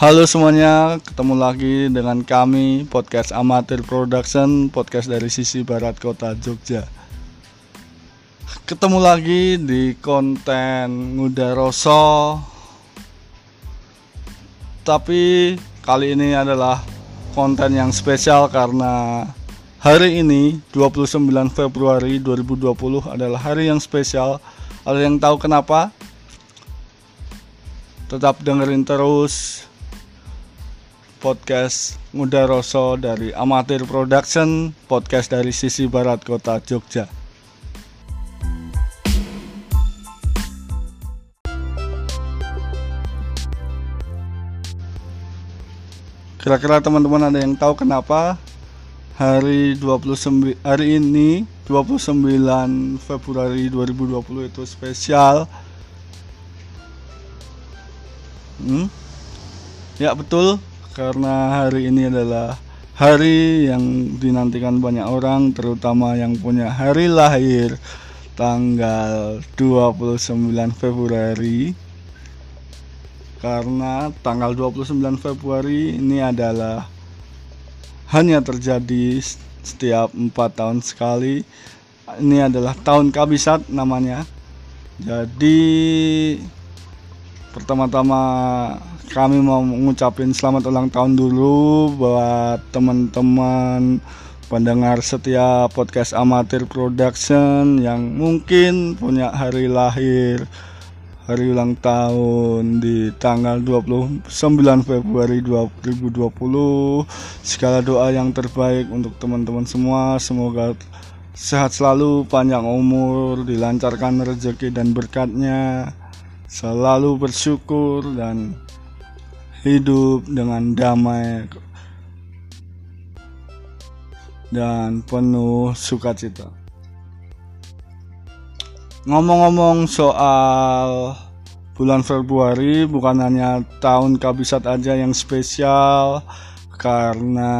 Halo semuanya, ketemu lagi dengan kami podcast Amatir Production, podcast dari sisi barat kota Jogja. Ketemu lagi di konten Ngudaroso. Tapi kali ini adalah konten yang spesial karena hari ini 29 Februari 2020 adalah hari yang spesial. Ada yang tahu kenapa? Tetap dengerin terus podcast Muda Rosso dari Amatir Production, podcast dari sisi barat kota Jogja. Kira-kira teman-teman ada yang tahu kenapa hari 29 hari ini 29 Februari 2020 itu spesial? Hmm? Ya betul, karena hari ini adalah hari yang dinantikan banyak orang terutama yang punya hari lahir tanggal 29 Februari. Karena tanggal 29 Februari ini adalah hanya terjadi setiap empat tahun sekali. Ini adalah tahun kabisat namanya. Jadi pertama-tama kami mau mengucapin selamat ulang tahun dulu buat teman-teman pendengar setia podcast amatir production yang mungkin punya hari lahir hari ulang tahun di tanggal 29 Februari 2020 segala doa yang terbaik untuk teman-teman semua. Semoga sehat selalu panjang umur dilancarkan rezeki dan berkatnya. Selalu bersyukur dan hidup dengan damai dan penuh sukacita. Ngomong-ngomong soal bulan Februari bukan hanya tahun kabisat aja yang spesial karena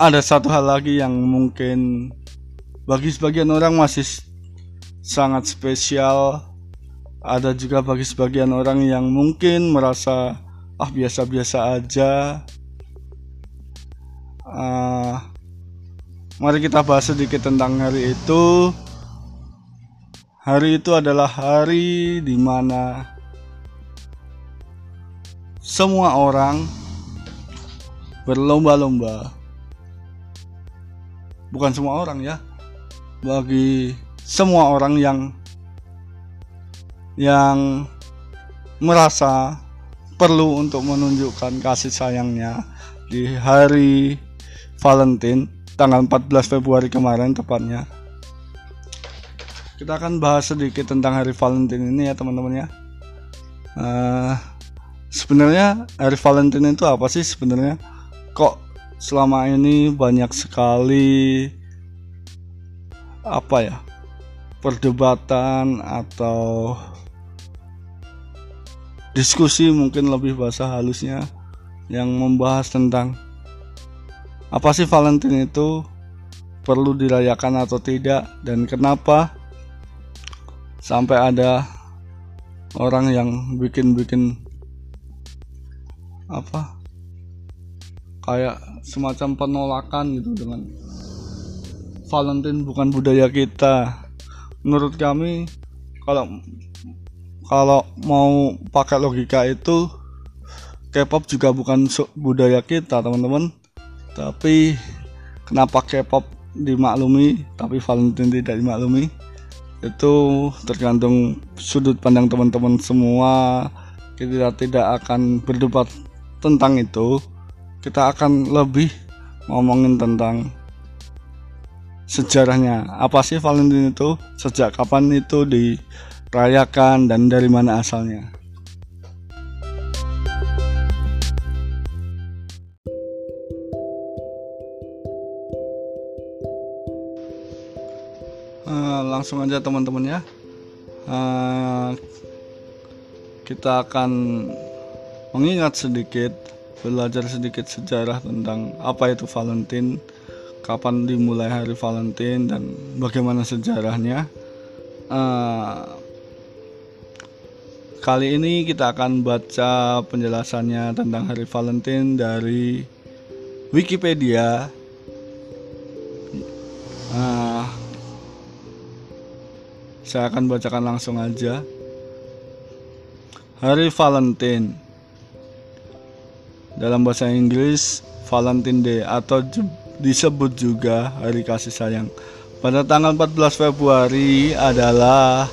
ada satu hal lagi yang mungkin bagi sebagian orang masih sangat spesial ada juga bagi sebagian orang yang mungkin merasa ah biasa-biasa aja. Uh, mari kita bahas sedikit tentang hari itu. Hari itu adalah hari di mana semua orang berlomba-lomba. Bukan semua orang ya bagi semua orang yang yang merasa perlu untuk menunjukkan kasih sayangnya di hari Valentine tanggal 14 Februari kemarin tepatnya. Kita akan bahas sedikit tentang hari Valentine ini ya teman-teman ya. Uh, sebenarnya hari Valentine itu apa sih sebenarnya? Kok selama ini banyak sekali apa ya perdebatan atau diskusi mungkin lebih bahasa halusnya yang membahas tentang apa sih Valentine itu perlu dirayakan atau tidak dan kenapa sampai ada orang yang bikin-bikin apa kayak semacam penolakan gitu dengan Valentine bukan budaya kita. Menurut kami kalau kalau mau pakai logika itu K-pop juga bukan budaya kita teman-teman. Tapi kenapa K-pop dimaklumi tapi Valentine tidak dimaklumi? Itu tergantung sudut pandang teman-teman semua. Kita tidak akan berdebat tentang itu. Kita akan lebih ngomongin tentang sejarahnya. Apa sih Valentine itu? Sejak kapan itu di rayakan dan dari mana asalnya. Uh, langsung aja teman-teman ya. Uh, kita akan mengingat sedikit, belajar sedikit sejarah tentang apa itu Valentine, kapan dimulai hari Valentine dan bagaimana sejarahnya. Uh, kali ini kita akan baca penjelasannya tentang Hari Valentine dari Wikipedia. Nah, saya akan bacakan langsung aja. Hari Valentine dalam bahasa Inggris Valentine Day atau disebut juga Hari Kasih Sayang. Pada tanggal 14 Februari adalah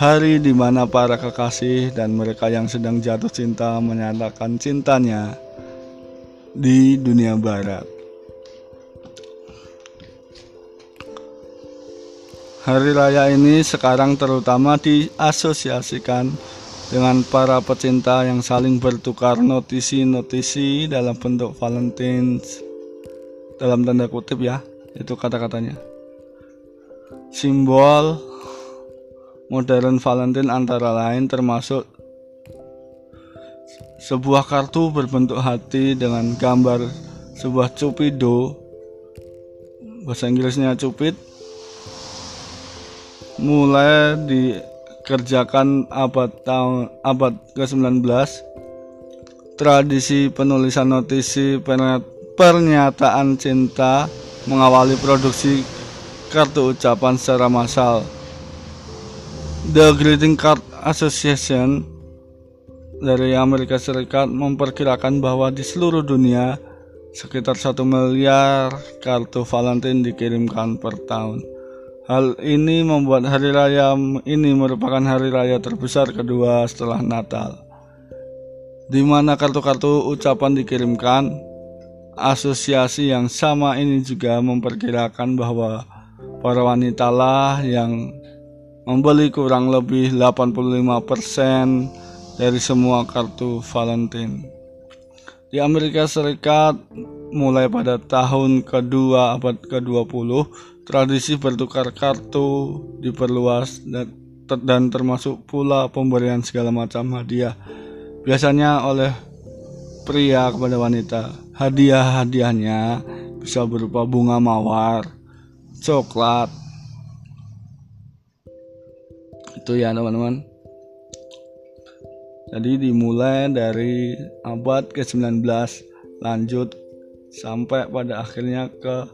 hari di mana para kekasih dan mereka yang sedang jatuh cinta menyatakan cintanya di dunia barat. Hari raya ini sekarang terutama diasosiasikan dengan para pecinta yang saling bertukar notisi-notisi dalam bentuk Valentine's dalam tanda kutip ya itu kata-katanya simbol modern Valentine antara lain termasuk sebuah kartu berbentuk hati dengan gambar sebuah cupido bahasa Inggrisnya cupid. Mulai dikerjakan abad tahun abad ke-19. Tradisi penulisan notisi pernyataan cinta mengawali produksi kartu ucapan secara massal The Greeting Card Association dari Amerika Serikat memperkirakan bahwa di seluruh dunia sekitar satu miliar kartu Valentine dikirimkan per tahun. Hal ini membuat hari raya ini merupakan hari raya terbesar kedua setelah Natal. Di mana kartu-kartu ucapan dikirimkan, asosiasi yang sama ini juga memperkirakan bahwa para wanita lah yang membeli kurang lebih 85% dari semua kartu Valentine. Di Amerika Serikat, mulai pada tahun kedua abad ke-20, tradisi bertukar kartu diperluas dan, dan termasuk pula pemberian segala macam hadiah. Biasanya oleh pria kepada wanita. Hadiah-hadiahnya bisa berupa bunga mawar, coklat, itu ya teman-teman. Jadi dimulai dari abad ke-19 lanjut sampai pada akhirnya ke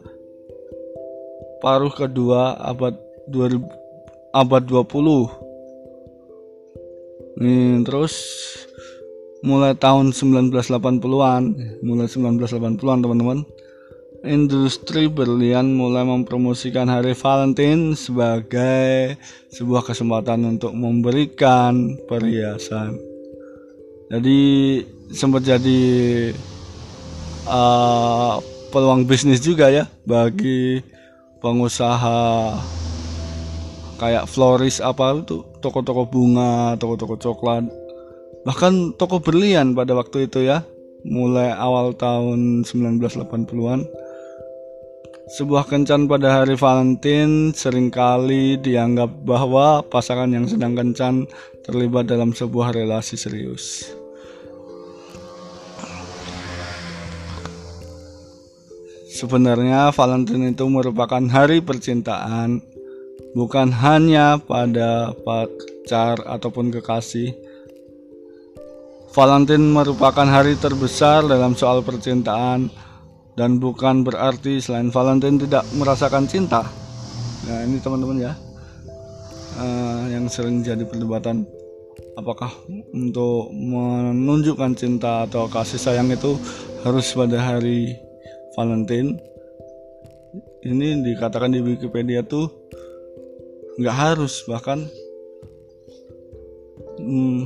paruh kedua abad 2000 abad 20 nih terus mulai tahun 1980-an mulai 1980-an teman-teman industri berlian mulai mempromosikan Hari Valentine sebagai sebuah kesempatan untuk memberikan perhiasan. Jadi sempat jadi uh, peluang bisnis juga ya bagi pengusaha kayak floris apa itu toko-toko bunga, toko-toko coklat, bahkan toko berlian pada waktu itu ya mulai awal tahun 1980-an sebuah kencan pada hari Valentine sering kali dianggap bahwa pasangan yang sedang kencan terlibat dalam sebuah relasi serius. Sebenarnya Valentine itu merupakan hari percintaan, bukan hanya pada pacar ataupun kekasih. Valentine merupakan hari terbesar dalam soal percintaan dan bukan berarti selain Valentine tidak merasakan cinta. Nah ini teman-teman ya uh, yang sering jadi perdebatan apakah untuk menunjukkan cinta atau kasih sayang itu harus pada hari Valentine. Ini dikatakan di Wikipedia tuh nggak harus bahkan hmm,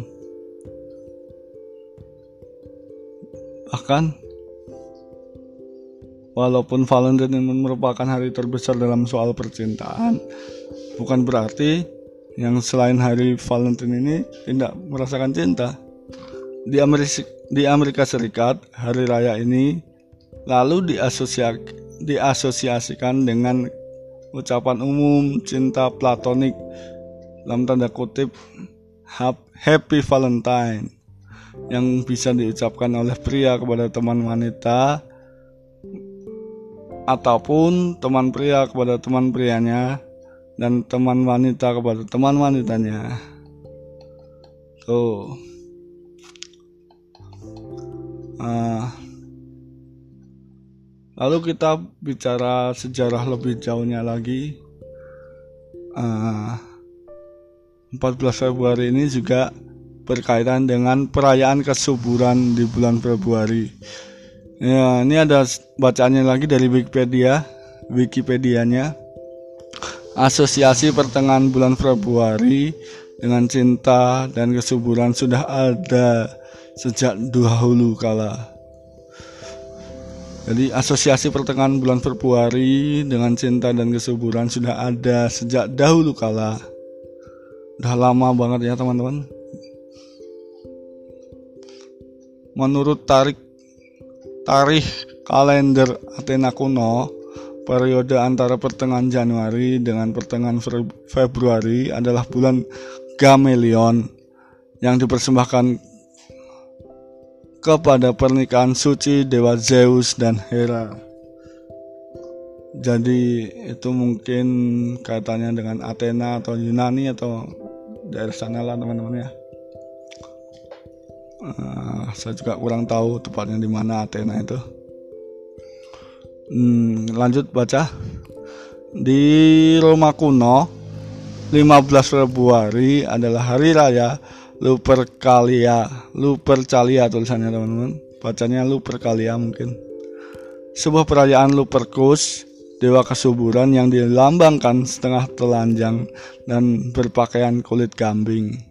bahkan Walaupun Valentine merupakan hari terbesar dalam soal percintaan, bukan berarti yang selain hari Valentine ini tidak merasakan cinta. Di Amerika, di Amerika Serikat, hari raya ini lalu diasosiasikan dengan ucapan umum cinta platonik dalam tanda kutip Happy Valentine yang bisa diucapkan oleh pria kepada teman wanita ataupun teman pria kepada teman prianya dan teman wanita kepada teman wanitanya. tuh uh, lalu kita bicara sejarah lebih jauhnya lagi uh, 14 Februari ini juga berkaitan dengan perayaan kesuburan di bulan Februari. Ya, ini ada bacaannya lagi dari Wikipedia, Wikipedianya. Asosiasi pertengahan bulan Februari dengan cinta dan kesuburan sudah ada sejak dahulu kala. Jadi asosiasi pertengahan bulan Februari dengan cinta dan kesuburan sudah ada sejak dahulu kala. Udah lama banget ya teman-teman. Menurut tarik tarikh kalender Athena kuno, periode antara pertengahan Januari dengan pertengahan Februari adalah bulan Gamelion yang dipersembahkan kepada pernikahan suci dewa Zeus dan Hera. Jadi itu mungkin kaitannya dengan Athena atau Yunani atau daerah sana lah teman-teman ya. Uh, saya juga kurang tahu tepatnya di mana Athena itu. Hmm, lanjut baca. Di Roma kuno, 15 Februari adalah hari raya Lupercalia. Lupercalia tulisannya teman-teman. Bacanya Lupercalia mungkin. Sebuah perayaan Lupercus, dewa kesuburan yang dilambangkan setengah telanjang dan berpakaian kulit kambing.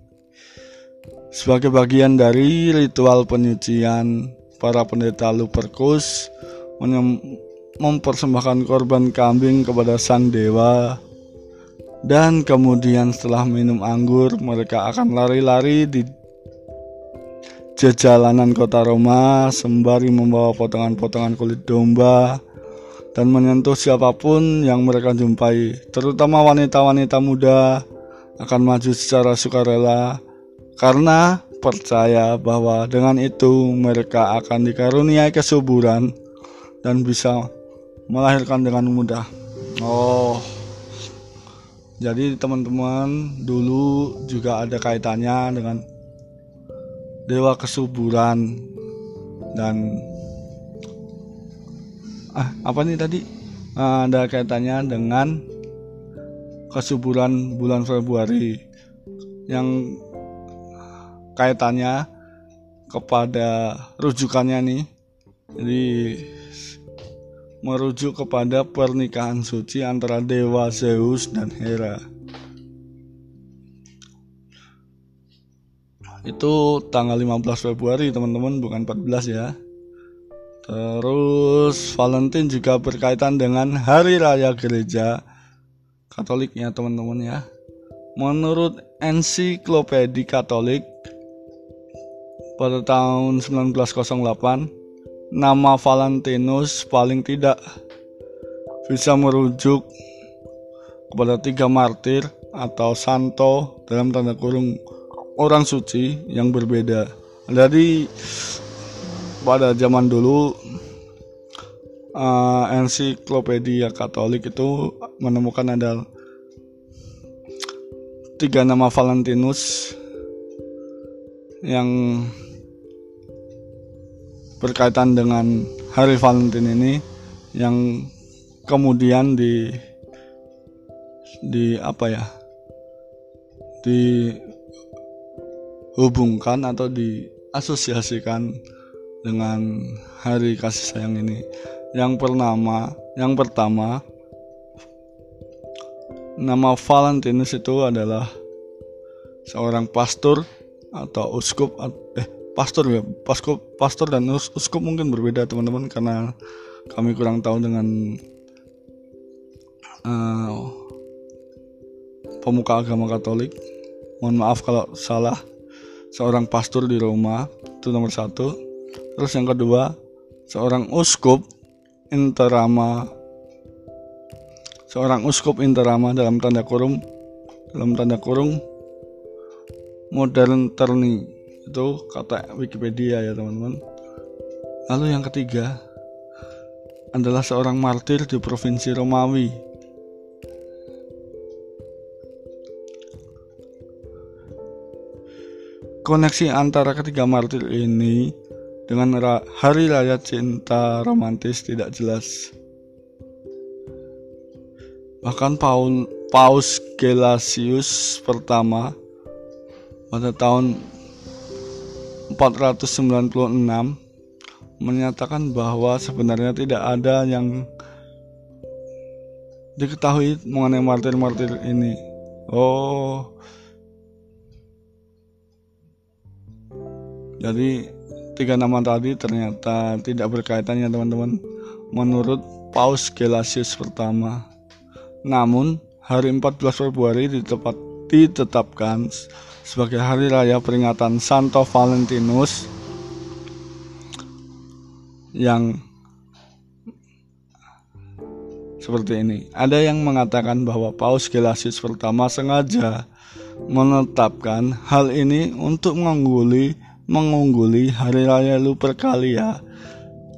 Sebagai bagian dari ritual penyucian, para pendeta Lupercus mempersembahkan korban kambing kepada sang dewa. Dan kemudian setelah minum anggur mereka akan lari-lari di jalanan kota Roma sembari membawa potongan-potongan kulit domba dan menyentuh siapa pun yang mereka jumpai terutama wanita-wanita muda akan maju secara sukarela karena percaya bahwa dengan itu mereka akan dikaruniai kesuburan dan bisa melahirkan dengan mudah. Oh, jadi teman-teman dulu juga ada kaitannya dengan dewa kesuburan dan ah apa nih tadi ah, ada kaitannya dengan kesuburan bulan Februari yang kaitannya kepada rujukannya nih. Jadi merujuk kepada pernikahan suci antara dewa Zeus dan Hera. Itu tanggal 15 Februari teman-teman bukan 14 ya. Terus Valentine juga berkaitan dengan hari raya gereja Katoliknya teman-teman ya. Menurut ensiklopedi Katolik pada tahun 1908 nama Valentinus paling tidak bisa merujuk kepada tiga martir atau santo dalam tanda kurung orang suci yang berbeda. Jadi pada zaman dulu uh, ensiklopedia Katolik itu menemukan ada tiga nama Valentinus yang berkaitan dengan hari Valentine ini yang kemudian di di apa ya dihubungkan atau diasosiasikan dengan hari kasih sayang ini. Yang pertama yang pertama nama Valentinus itu adalah seorang pastor atau uskup pastor ya. Pastor pastor dan uskup mungkin berbeda teman-teman karena kami kurang tahu dengan uh, pemuka agama Katolik. Mohon maaf kalau salah. Seorang pastor di Roma itu nomor satu. Terus yang kedua seorang uskup interama seorang uskup interama dalam tanda kurung dalam tanda kurung modern turning itu kata Wikipedia ya teman-teman lalu yang ketiga adalah seorang martir di provinsi Romawi koneksi antara ketiga martir ini dengan hari raya cinta romantis tidak jelas. Bahkan Paul, Paus Gelasius pertama pada tahun 496 menyatakan bahwa sebenarnya tidak ada yang diketahui mengenai martir-martir ini. Oh, jadi tiga nama tadi ternyata tidak berkaitan ya teman-teman. Menurut Paus Gelasius pertama. Namun hari 14 Februari ditepat, ditetapkan sebagai hari raya peringatan Santo Valentinus yang seperti ini. Ada yang mengatakan bahwa Paus Gelasius pertama sengaja menetapkan hal ini untuk mengungguli mengungguli hari raya Lupercalia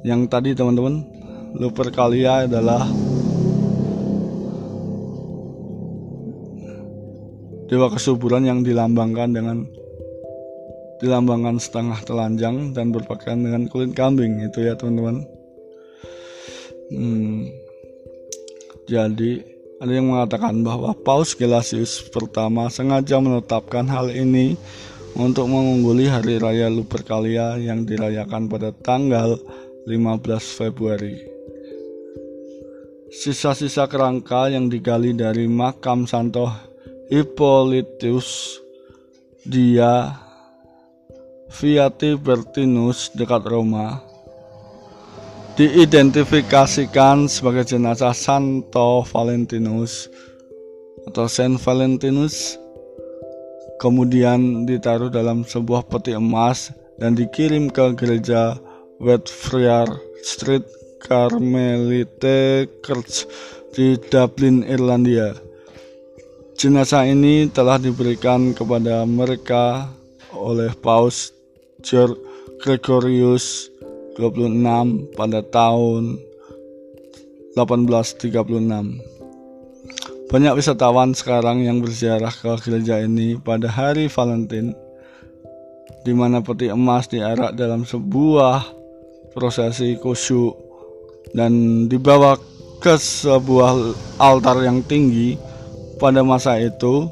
yang tadi teman-teman Lupercalia adalah dewa kesuburan yang dilambangkan dengan dilambangkan setengah telanjang dan berpakaian dengan kulit kambing itu ya teman-teman hmm, jadi ada yang mengatakan bahwa Paus Gelasius pertama sengaja menetapkan hal ini untuk mengungguli hari raya Lupercalia yang dirayakan pada tanggal 15 Februari. Sisa-sisa kerangka yang digali dari makam Santo Hippolytus dia Viati Bertinus dekat Roma diidentifikasikan sebagai jenazah Santo Valentinus atau Saint Valentinus kemudian ditaruh dalam sebuah peti emas dan dikirim ke gereja Whitefriar Street Carmelite Church di Dublin, Irlandia. Jenazah ini telah diberikan kepada mereka oleh Paus George Gregorius 26 pada tahun 1836. Banyak wisatawan sekarang yang berziarah ke gereja ini pada hari Valentine di mana peti emas diarak dalam sebuah prosesi khusyuk dan dibawa ke sebuah altar yang tinggi pada masa itu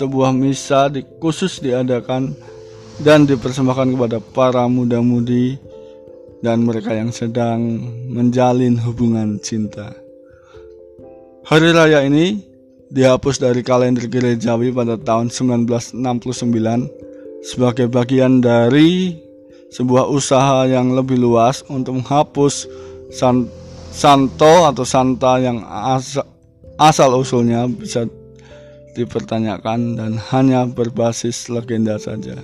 sebuah misa di, khusus diadakan dan dipersembahkan kepada para muda-mudi dan mereka yang sedang menjalin hubungan cinta. Hari raya ini dihapus dari kalender gerejawi pada tahun 1969 sebagai bagian dari sebuah usaha yang lebih luas untuk menghapus santo atau santa yang asal, asal usulnya bisa dipertanyakan dan hanya berbasis legenda saja.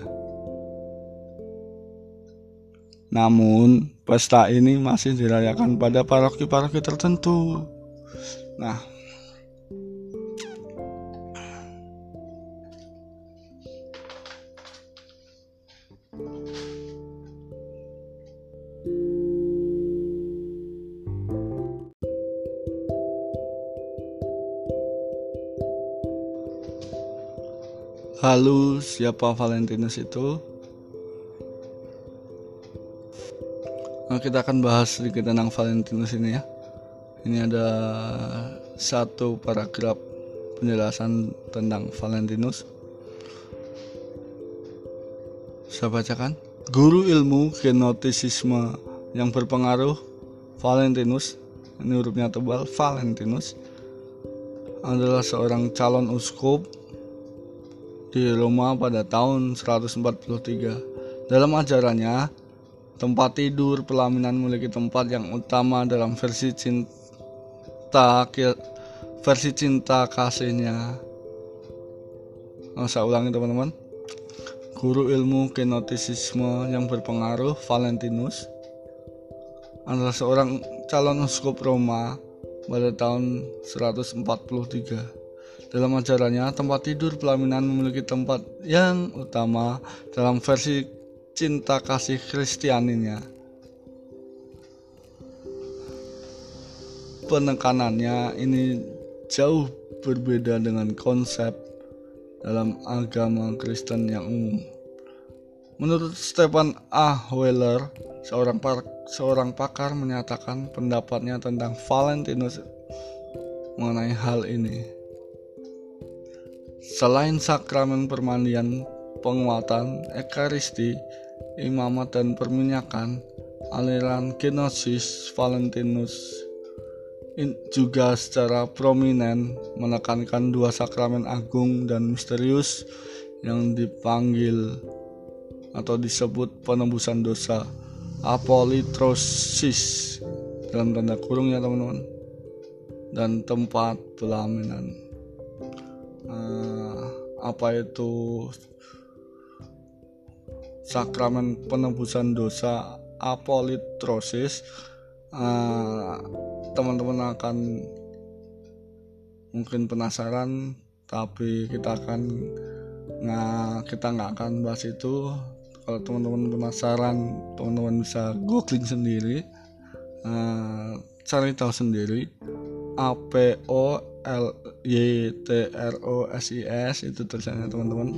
Namun, pesta ini masih dirayakan pada paroki-paroki tertentu. Nah, Lalu siapa Valentinus itu? Nah, kita akan bahas sedikit tentang Valentinus ini ya. Ini ada satu paragraf penjelasan tentang Valentinus. Saya bacakan. Guru ilmu genotisisme yang berpengaruh Valentinus, ini hurufnya tebal, Valentinus adalah seorang calon uskup di Roma pada tahun 143. Dalam ajarannya, tempat tidur pelaminan memiliki tempat yang utama dalam versi cinta versi cinta kasihnya. Oh, saya ulangi teman-teman. Guru ilmu kenotisisme yang berpengaruh Valentinus adalah seorang calon uskup Roma pada tahun 143. Dalam ajarannya, tempat tidur pelaminan memiliki tempat yang utama dalam versi cinta kasih Kristianinya. Penekanannya ini jauh berbeda dengan konsep dalam agama Kristen yang umum. Menurut Stephen A. Weller, seorang par seorang pakar menyatakan pendapatnya tentang Valentinus mengenai hal ini. Selain sakramen permandian, penguatan, ekaristi, imamat dan perminyakan, aliran Gnosis Valentinus juga secara prominent menekankan dua sakramen agung dan misterius yang dipanggil atau disebut penembusan dosa apolitrosis dalam tanda kurung ya teman-teman dan tempat pelaminan uh, apa itu? Sakramen penebusan dosa apolitrosis. Uh, teman-teman akan mungkin penasaran tapi kita akan nggak kita nggak akan bahas itu. Kalau teman-teman penasaran teman-teman bisa googling sendiri. Uh, cari tahu sendiri. A P O L Y T R O S I S itu tulisannya teman-teman.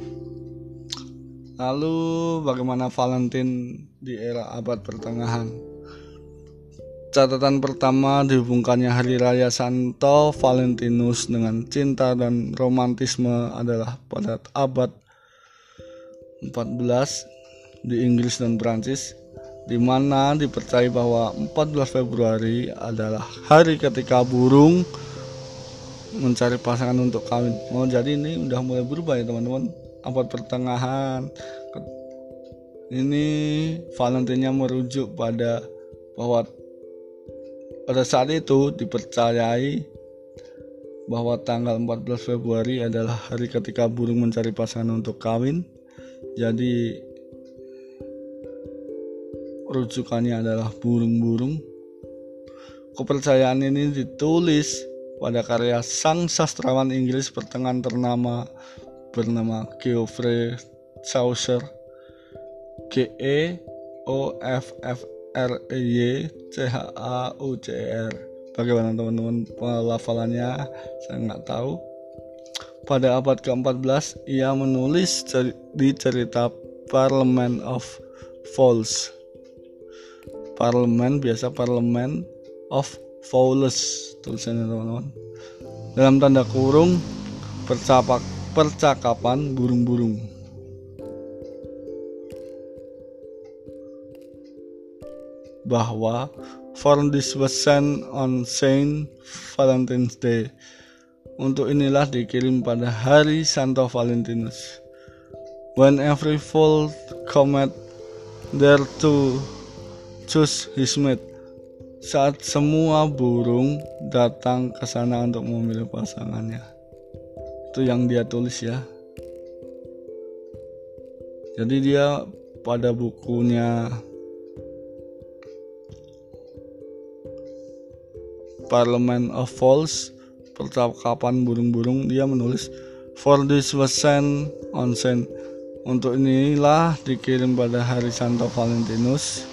Lalu bagaimana Valentine di era abad pertengahan? Catatan pertama dihubungkannya hari raya Santo Valentinus dengan cinta dan romantisme adalah pada abad 14 di Inggris dan Prancis di mana dipercaya bahwa 14 Februari adalah hari ketika burung mencari pasangan untuk kawin. Oh jadi ini udah mulai berubah ya teman-teman. Abad pertengahan ini Valentinnya merujuk pada bahwa pada saat itu dipercayai bahwa tanggal 14 Februari adalah hari ketika burung mencari pasangan untuk kawin. Jadi rujukannya adalah burung-burung. Kepercayaan ini ditulis pada karya sang sastrawan Inggris pertengahan ternama bernama Geoffrey Chaucer G E O F F R E Y C H A U C E R bagaimana teman-teman pelafalannya? Saya nggak tahu. Pada abad ke-14 ia menulis di cerita Parliament of Fowls parlemen biasa parlemen of fowls tulisannya teman-teman. Dalam tanda kurung percapak percakapan burung-burung. Bahwa for this was sent on Saint Valentine's Day. Untuk inilah dikirim pada hari Santo Valentinus when every fowl comet there to choose his mate saat semua burung datang ke sana untuk memilih pasangannya. Itu yang dia tulis ya. Jadi dia pada bukunya Parliament of Falls percakapan burung-burung dia menulis for this was sent on sent untuk inilah dikirim pada hari Santo Valentinus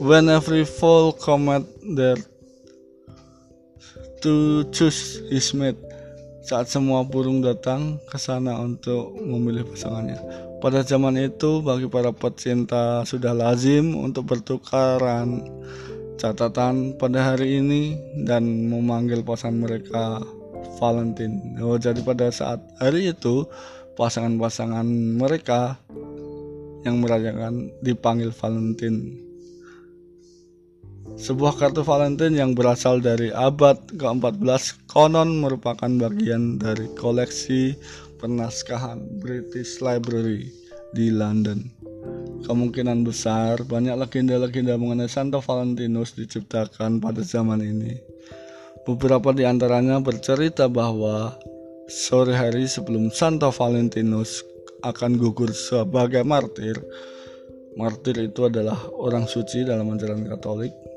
when every fall comet there to choose his mate saat semua burung datang ke sana untuk memilih pasangannya. Pada zaman itu, bagi para pecinta sudah lazim untuk bertukaran catatan pada hari ini dan memanggil pasangan mereka Valentine. Oh, jadi pada saat hari itu, pasangan-pasangan mereka yang merayakan dipanggil Valentine. Sebuah kartu Valentine yang berasal dari abad ke-14 konon merupakan bagian dari koleksi penaskahan British Library di London. Kemungkinan besar banyak legenda-legenda mengenai Santo Valentinus diciptakan pada zaman ini. Beberapa di antaranya bercerita bahwa sore hari sebelum Santo Valentinus akan gugur sebagai martir. Martir itu adalah orang suci dalam ajaran Katolik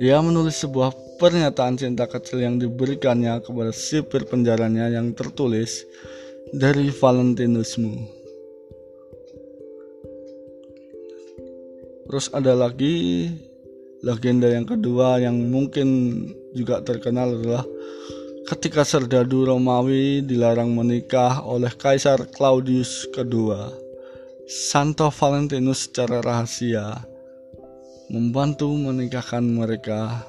ia menulis sebuah pernyataan cinta kecil yang diberikannya kepada sipir penjaranya yang tertulis dari Valentinusmu. Terus ada lagi legenda yang kedua yang mungkin juga terkenal adalah ketika serdadu Romawi dilarang menikah oleh Kaisar Claudius II. Santo Valentinus secara rahasia membantu menikahkan mereka.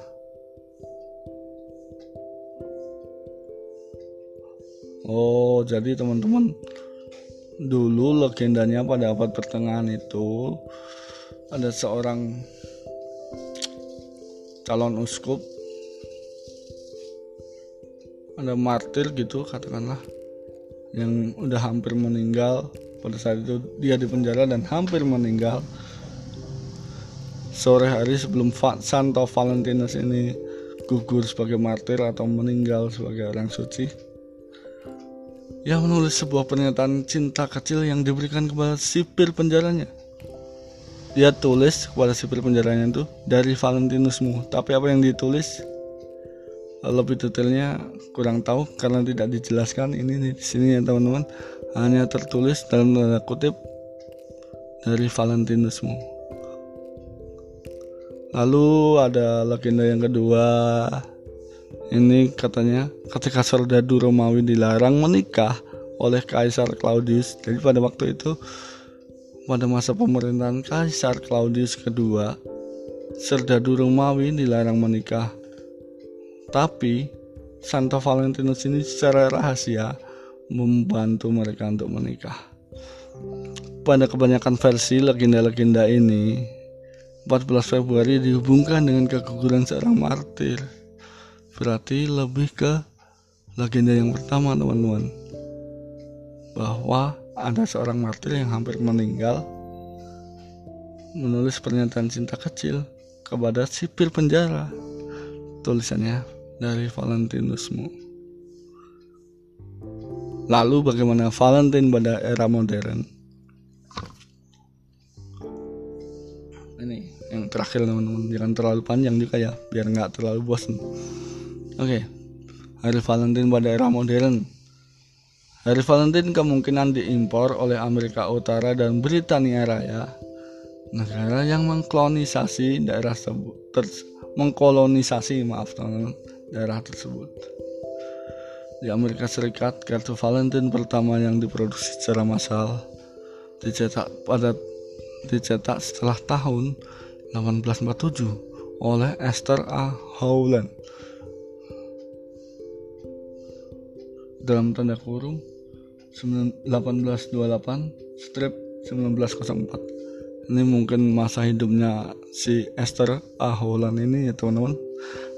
Oh, jadi teman-teman, dulu legendanya pada abad pertengahan itu ada seorang calon uskup. Ada martir gitu katakanlah yang udah hampir meninggal. Pada saat itu dia di penjara dan hampir meninggal sore hari sebelum Santo Valentinus ini gugur sebagai martir atau meninggal sebagai orang suci ia menulis sebuah pernyataan cinta kecil yang diberikan kepada sipir penjaranya. Dia tulis kepada sipir penjaranya itu dari Valentinusmu. Tapi apa yang ditulis? Lebih detailnya kurang tahu karena tidak dijelaskan. Ini di sini ya teman-teman. Hanya tertulis dalam tanda kutip dari Valentinusmu lalu ada legenda yang kedua. Ini katanya ketika serdadu Romawi dilarang menikah oleh Kaisar Claudius. Jadi pada waktu itu pada masa pemerintahan Kaisar Claudius kedua serdadu Romawi dilarang menikah. Tapi Santo Valentinus ini secara rahasia membantu mereka untuk menikah. Pada kebanyakan versi legenda-legenda ini, 14 Februari dihubungkan dengan keguguran seorang martir. Berarti lebih ke legenda yang pertama teman-teman. Bahwa ada seorang martir yang hampir meninggal menulis pernyataan cinta kecil kepada sipir penjara. Tulisannya dari Valentinusmu. Lalu bagaimana Valentine pada era modern? Yang terakhir teman-teman, jangan terlalu panjang juga ya, biar nggak terlalu bosan. Oke, hari Valentine pada era modern. Hari Valentine kemungkinan diimpor oleh Amerika Utara dan Britania Raya, negara yang mengkolonisasi daerah tersebut, mengkolonisasi maaf teman-teman daerah tersebut. Di Amerika Serikat, kartu Valentine pertama yang diproduksi secara massal dicetak pada dicetak setelah tahun 1847 oleh Esther A. Howland. Dalam tanda kurung 1828 strip 1904 ini mungkin masa hidupnya si Esther A. Howland ini ya teman-teman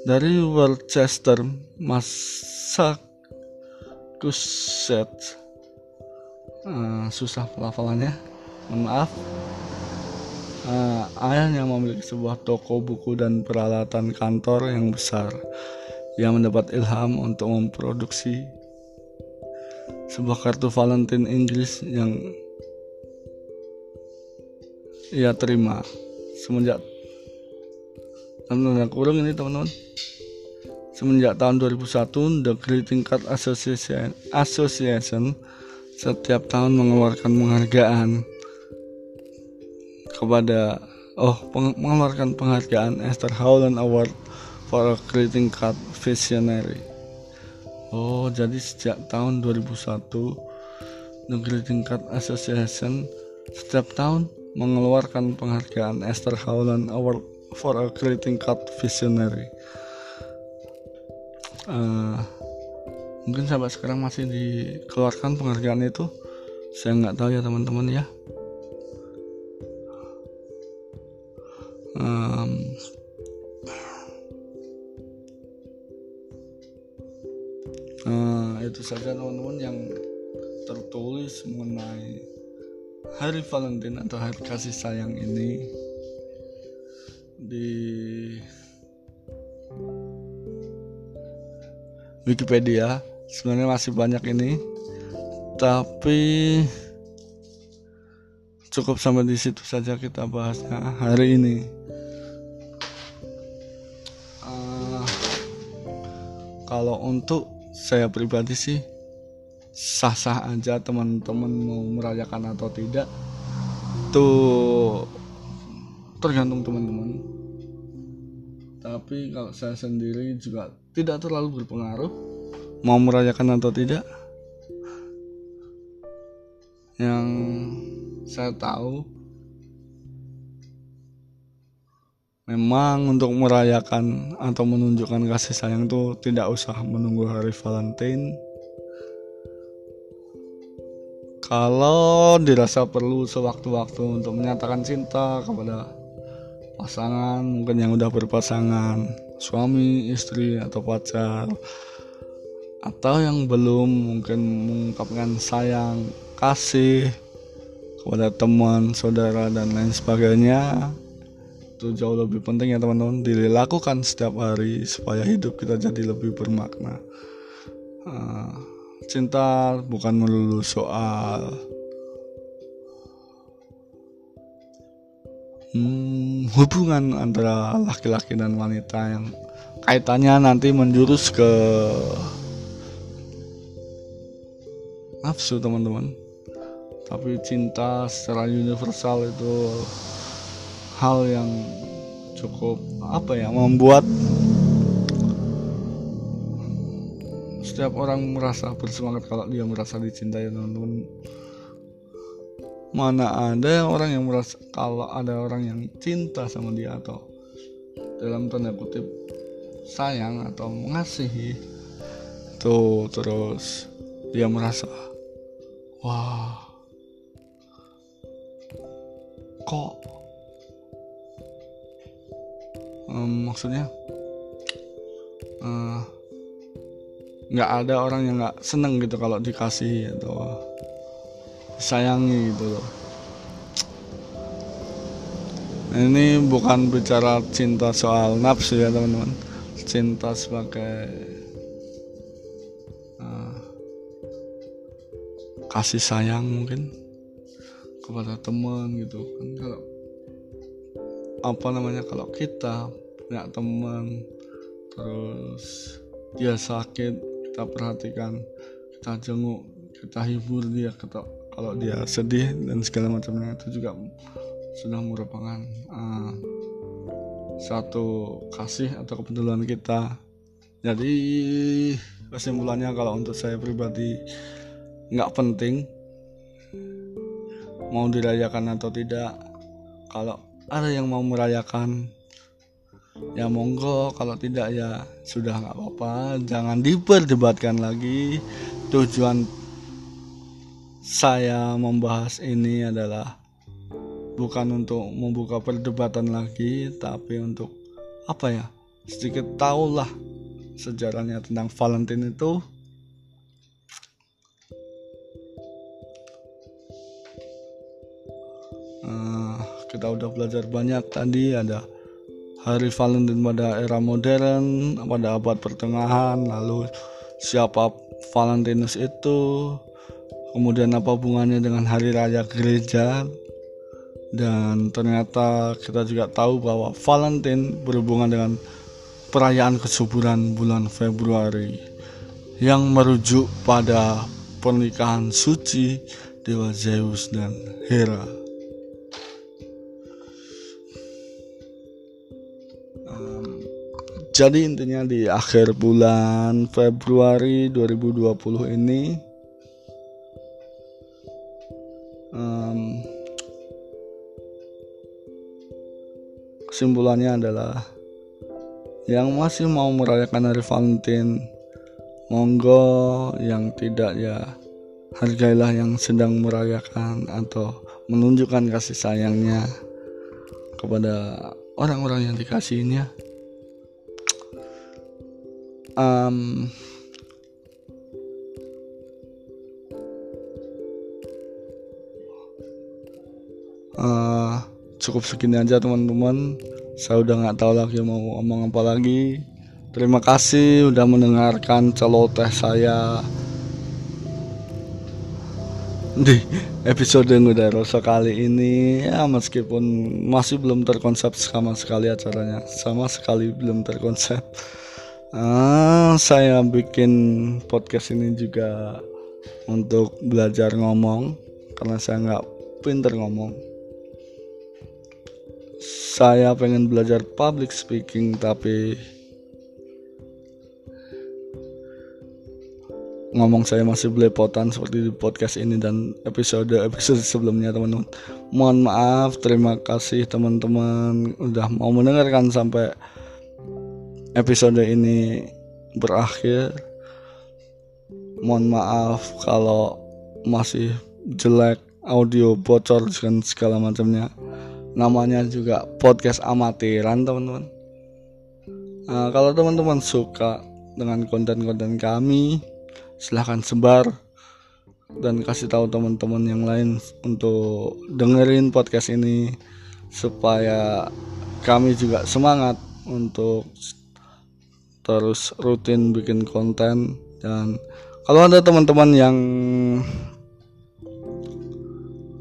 dari Worcester, Massachusetts. Uh, susah pelafalannya, mohon maaf. Uh, ayahnya memiliki sebuah toko buku dan peralatan kantor yang besar. Ia mendapat ilham untuk memproduksi sebuah kartu Valentine Inggris yang ia terima. Semenjak kurung ini teman-teman. Semenjak tahun 2001 The Greeting Card Association, Association setiap tahun mengeluarkan penghargaan kepada oh peng, mengeluarkan penghargaan Esther Howland Award for a Greeting Card Visionary. Oh jadi sejak tahun 2001 The Greeting Card Association setiap tahun mengeluarkan penghargaan Esther Howland Award for a greeting card visionary. Uh, mungkin sampai sekarang masih dikeluarkan penghargaan itu? Saya nggak tahu ya teman-teman ya hari Valentine atau hari kasih sayang ini di Wikipedia. Sebenarnya masih banyak ini tapi cukup sampai di situ saja kita bahasnya hari ini. Uh, kalau untuk saya pribadi sih sah-sah aja teman-teman mau merayakan atau tidak. Tuh tergantung teman-teman. Tapi kalau saya sendiri juga tidak terlalu berpengaruh mau merayakan atau tidak. Yang saya tahu memang untuk merayakan atau menunjukkan kasih sayang itu tidak usah menunggu hari Valentine kalau dirasa perlu sewaktu-waktu untuk menyatakan cinta kepada pasangan mungkin yang udah berpasangan suami istri atau pacar atau yang belum mungkin mengungkapkan sayang kasih kepada teman, saudara dan lain sebagainya itu jauh lebih penting ya teman-teman dilakukan setiap hari supaya hidup kita jadi lebih bermakna. Uh, cinta bukan melulu soal hmm, hubungan antara laki-laki dan wanita yang kaitannya nanti menjurus ke nafsu teman-teman. Tapi cinta secara universal itu hal yang cukup apa ya membuat setiap orang merasa bersemangat kalau dia merasa dicintai teman-teman. Mana ada orang yang merasa kalau ada orang yang cinta sama dia atau dalam tanda kutip sayang atau mengasihi tuh terus dia merasa wah kok um, maksudnya uh, nggak ada orang yang nggak seneng gitu kalau dikasih atau sayangi gitu loh. Ini bukan bicara cinta soal nafsu ya teman-teman. Cinta sebagai kasih sayang mungkin kepada teman gitu kan. Kalau apa namanya kalau kita punya teman terus dia sakit kita perhatikan kita jenguk kita hibur dia kita kalau dia sedih dan segala macamnya itu juga sudah merupakan uh, satu kasih atau kepedulian kita. Jadi kesimpulannya kalau untuk saya pribadi nggak penting mau dirayakan atau tidak. Kalau ada yang mau merayakan ya monggo. Kalau tidak ya sudah nggak apa-apa. Jangan diperdebatkan lagi. Tujuan saya membahas ini adalah bukan untuk membuka perdebatan lagi tapi untuk apa ya sedikit tahulah sejarahnya tentang Valentine itu. Kita udah belajar banyak tadi ada hari Valentine pada era modern pada abad pertengahan lalu siapa Valentinus itu kemudian apa hubungannya dengan hari raya gereja dan ternyata kita juga tahu bahwa Valentine berhubungan dengan perayaan kesuburan bulan Februari yang merujuk pada pernikahan suci dewa Zeus dan Hera. Jadi intinya di akhir bulan Februari 2020 ini um, kesimpulannya adalah yang masih mau merayakan hari Valentine monggo yang tidak ya hargailah yang sedang merayakan atau menunjukkan kasih sayangnya kepada orang-orang yang dikasihnya um, uh, cukup segini aja teman-teman. Saya udah nggak tahu lagi mau ngomong apa lagi. Terima kasih udah mendengarkan celoteh saya di episode udah rasa kali ini ya meskipun masih belum terkonsep sama sekali acaranya sama sekali belum terkonsep. Uh, saya bikin podcast ini juga untuk belajar ngomong karena saya nggak pinter ngomong. Saya pengen belajar public speaking tapi ngomong saya masih belepotan seperti di podcast ini dan episode episode sebelumnya teman-teman. Mohon maaf terima kasih teman-teman udah mau mendengarkan sampai episode ini berakhir. Mohon maaf kalau masih jelek audio bocor dan segala macamnya. Namanya juga podcast amatiran teman-teman. Nah, kalau teman-teman suka dengan konten-konten kami silahkan sebar dan kasih tahu teman-teman yang lain untuk dengerin podcast ini supaya kami juga semangat untuk terus rutin bikin konten. Dan kalau ada teman-teman yang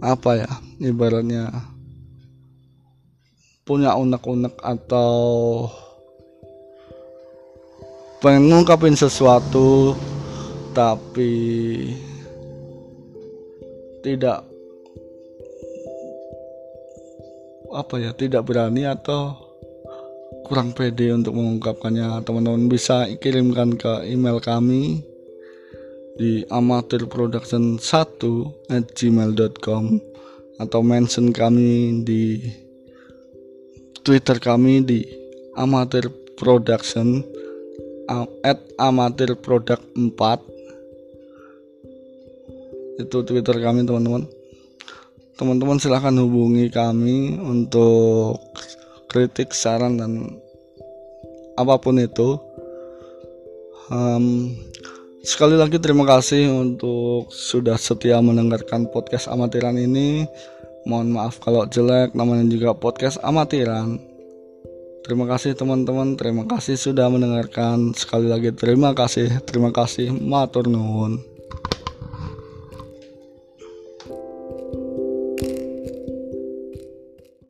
apa ya ibaratnya punya unek-unek atau pengen ngungkapin sesuatu tapi tidak apa ya tidak berani atau kurang pede untuk mengungkapkannya. Teman-teman bisa kirimkan ke email kami di amatirproduction1 at gmail.com atau mention kami di twitter kami di amatir production at amatir produk 4 itu twitter kami teman-teman. Teman-teman silahkan hubungi kami untuk kritik saran dan apa pun itu. Um, sekali lagi terima kasih untuk sudah setia mendengarkan podcast amatiran ini. Mohon maaf kalau jelek namanya juga podcast amatiran. Terima kasih teman-teman, terima kasih sudah mendengarkan. Sekali lagi terima kasih, terima kasih, matur nuwun.